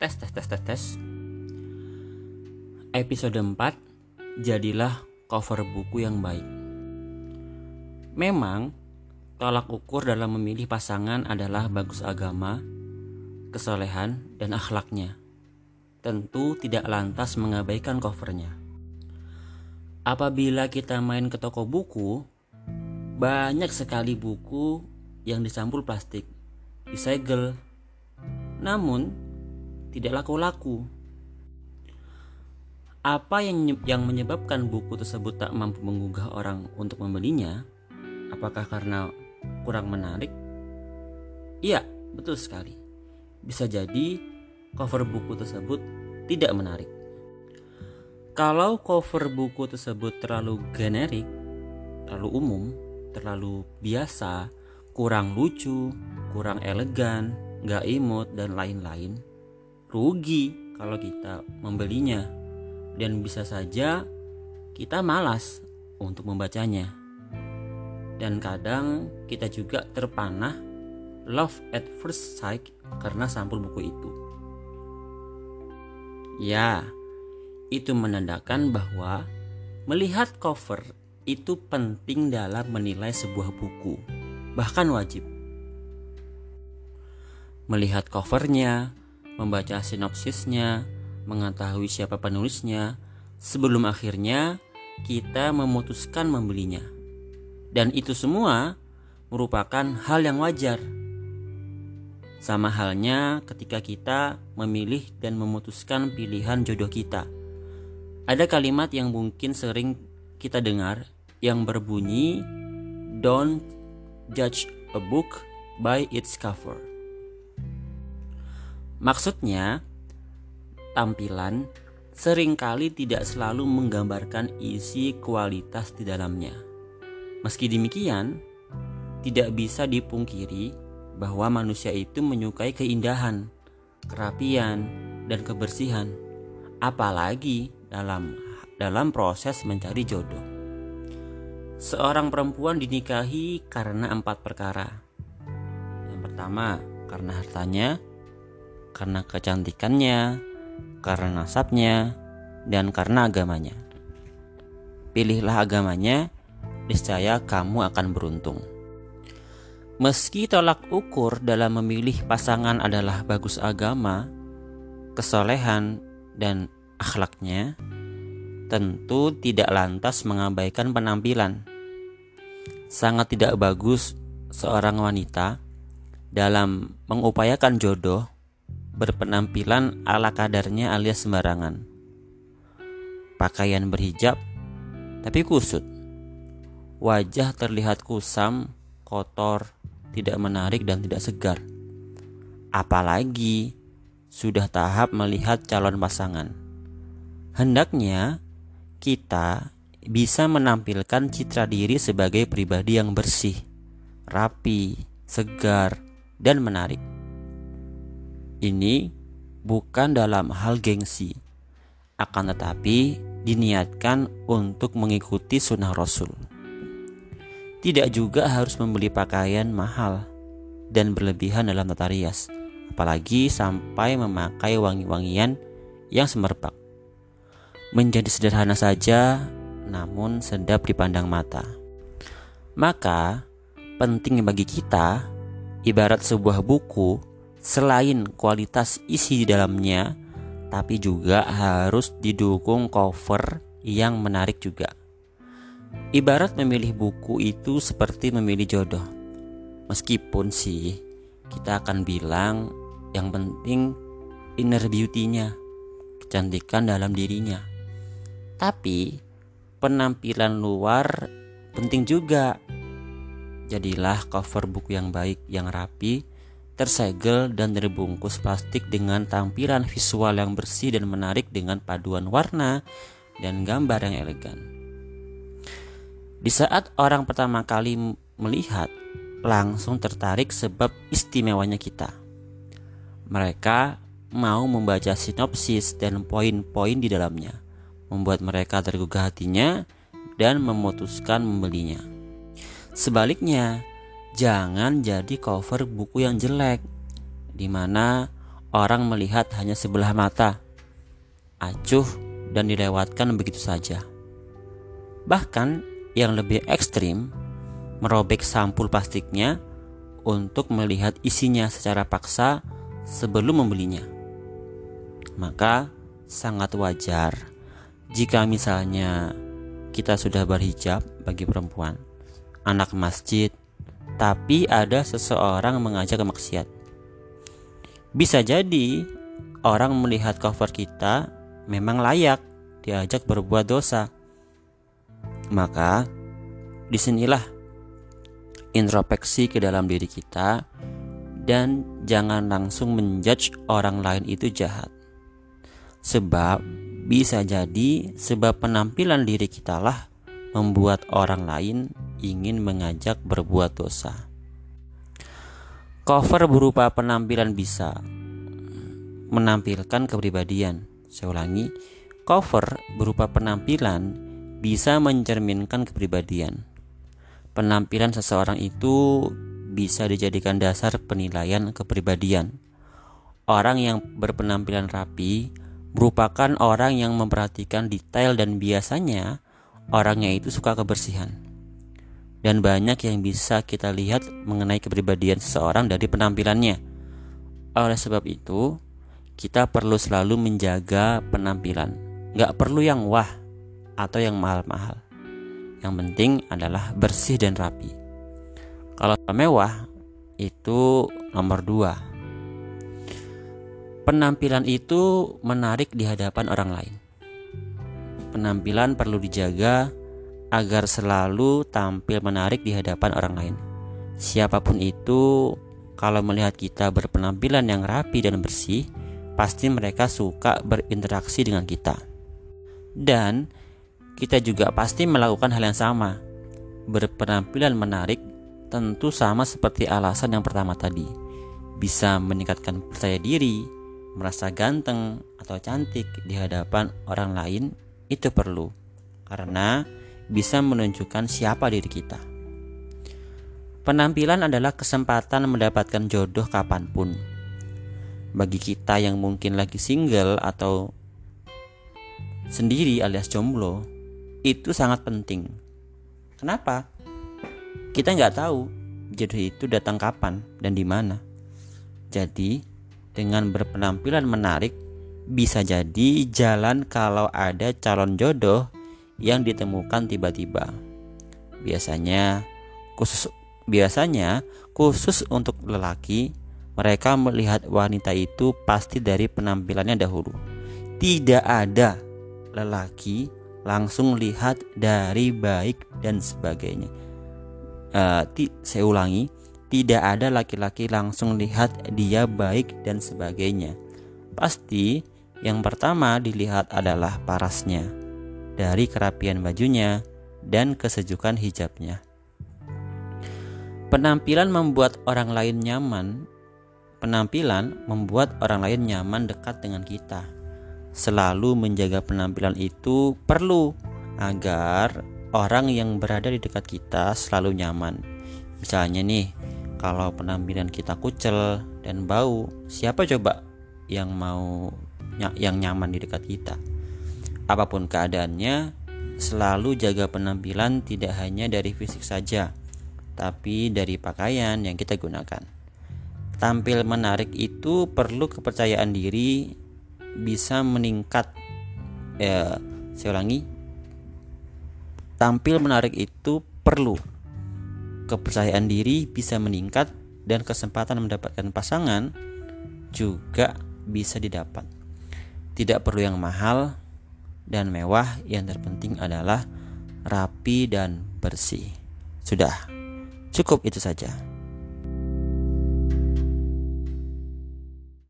Tes tes tes tes tes. Episode 4 Jadilah cover buku yang baik. Memang tolak ukur dalam memilih pasangan adalah bagus agama, kesolehan, dan akhlaknya. Tentu tidak lantas mengabaikan covernya. Apabila kita main ke toko buku, banyak sekali buku yang disampul plastik, disegel. Namun, tidak laku-laku. Apa yang menyebabkan buku tersebut tak mampu menggugah orang untuk membelinya? Apakah karena kurang menarik? Iya, betul sekali. Bisa jadi cover buku tersebut tidak menarik. Kalau cover buku tersebut terlalu generik, terlalu umum, terlalu biasa, kurang lucu, kurang elegan, gak imut, dan lain-lain, rugi kalau kita membelinya dan bisa saja kita malas untuk membacanya. Dan kadang kita juga terpanah love at first sight karena sampul buku itu. Ya, itu menandakan bahwa melihat cover itu penting dalam menilai sebuah buku, bahkan wajib. Melihat covernya, membaca sinopsisnya, mengetahui siapa penulisnya, sebelum akhirnya kita memutuskan membelinya. Dan itu semua merupakan hal yang wajar. Sama halnya ketika kita memilih dan memutuskan pilihan jodoh kita. Ada kalimat yang mungkin sering kita dengar yang berbunyi Don't judge a book by its cover. Maksudnya, tampilan sering kali tidak selalu menggambarkan isi kualitas di dalamnya. Meski demikian, tidak bisa dipungkiri bahwa manusia itu menyukai keindahan, kerapian, dan kebersihan, apalagi dalam dalam proses mencari jodoh. Seorang perempuan dinikahi karena empat perkara. Yang pertama, karena hartanya, karena kecantikannya, karena nasabnya, dan karena agamanya. Pilihlah agamanya, niscaya kamu akan beruntung. Meski tolak ukur dalam memilih pasangan adalah bagus agama, kesolehan, dan akhlaknya, tentu tidak lantas mengabaikan penampilan. Sangat tidak bagus seorang wanita dalam mengupayakan jodoh berpenampilan ala kadarnya alias sembarangan. Pakaian berhijab tapi kusut. Wajah terlihat kusam, kotor, tidak menarik dan tidak segar. Apalagi sudah tahap melihat calon pasangan. Hendaknya kita bisa menampilkan citra diri sebagai pribadi yang bersih, rapi, segar, dan menarik. Ini bukan dalam hal gengsi, akan tetapi diniatkan untuk mengikuti sunnah Rasul. Tidak juga harus membeli pakaian mahal dan berlebihan dalam tata rias, apalagi sampai memakai wangi-wangian yang semerbak. Menjadi sederhana saja, namun sedap dipandang mata. Maka, penting bagi kita, ibarat sebuah buku selain kualitas isi di dalamnya, tapi juga harus didukung cover yang menarik juga. Ibarat memilih buku itu seperti memilih jodoh. Meskipun sih kita akan bilang yang penting inner beauty-nya, kecantikan dalam dirinya. Tapi penampilan luar penting juga. Jadilah cover buku yang baik, yang rapi, tersegel dan terbungkus plastik dengan tampilan visual yang bersih dan menarik dengan paduan warna dan gambar yang elegan. Di saat orang pertama kali melihat, langsung tertarik sebab istimewanya kita. Mereka mau membaca sinopsis dan poin-poin di dalamnya, membuat mereka tergugah hatinya dan memutuskan membelinya. Sebaliknya, jangan jadi cover buku yang jelek di mana orang melihat hanya sebelah mata, acuh, dan dilewatkan begitu saja. Bahkan yang lebih ekstrim, merobek sampul plastiknya untuk melihat isinya secara paksa sebelum membelinya. Maka sangat wajar jika misalnya kita sudah berhijab bagi perempuan, anak masjid, tapi ada seseorang mengajak ke maksiat. Bisa jadi orang melihat cover kita memang layak diajak berbuat dosa. Maka di sinilah introspeksi ke dalam diri kita dan jangan langsung menjudge orang lain itu jahat. Sebab bisa jadi sebab penampilan diri kita lah membuat orang lain ingin mengajak berbuat dosa. Cover berupa penampilan bisa menampilkan kepribadian. Saya ulangi, cover berupa penampilan bisa mencerminkan kepribadian. Penampilan seseorang itu bisa dijadikan dasar penilaian kepribadian. Orang yang berpenampilan rapi merupakan orang yang memperhatikan detail dan biasanya orangnya itu suka kebersihan dan banyak yang bisa kita lihat mengenai kepribadian seseorang dari penampilannya. Oleh sebab itu, kita perlu selalu menjaga penampilan. Gak perlu yang wah atau yang mahal-mahal. Yang penting adalah bersih dan rapi. Kalau mewah itu nomor dua. Penampilan itu menarik di hadapan orang lain. Penampilan perlu dijaga agar selalu tampil menarik di hadapan orang lain. Siapa pun itu, kalau melihat kita berpenampilan yang rapi dan bersih, pasti mereka suka berinteraksi dengan kita. Dan kita juga pasti melakukan hal yang sama. Berpenampilan menarik tentu sama seperti alasan yang pertama tadi. Bisa meningkatkan percaya diri, merasa ganteng atau cantik di hadapan orang lain itu perlu. Karena bisa menunjukkan siapa diri kita. Penampilan adalah kesempatan mendapatkan jodoh kapan pun. Bagi kita yang mungkin lagi single atau sendiri alias jomblo, itu sangat penting. Kenapa? Kita nggak tahu jodoh itu datang kapan dan di mana. Jadi, dengan berpenampilan menarik, bisa jadi jalan kalau ada calon jodoh yang ditemukan tiba-tiba. Biasanya khusus biasanya khusus untuk lelaki mereka melihat wanita itu pasti dari penampilannya dahulu. Tidak ada lelaki langsung lihat dari baik dan sebagainya. Uh, saya ulangi, tidak ada laki-laki langsung lihat dia baik dan sebagainya. Pasti yang pertama dilihat adalah parasnya dari kerapian bajunya dan kesejukan hijabnya. Penampilan membuat orang lain nyaman. Penampilan membuat orang lain nyaman dekat dengan kita. Selalu menjaga penampilan itu perlu agar orang yang berada di dekat kita selalu nyaman. Misalnya nih, kalau penampilan kita kucel dan bau, siapa coba yang mau yang nyaman di dekat kita? Apa pun keadaannya, selalu jaga penampilan tidak hanya dari fisik saja, tapi dari pakaian yang kita gunakan. Tampil menarik itu perlu kepercayaan diri bisa meningkat. Ya, saya ulangi. Tampil menarik itu perlu kepercayaan diri bisa meningkat dan kesempatan mendapatkan pasangan juga bisa didapat. Tidak perlu yang mahal, dan mewah, yang terpenting adalah rapi dan bersih. Sudah, cukup itu saja.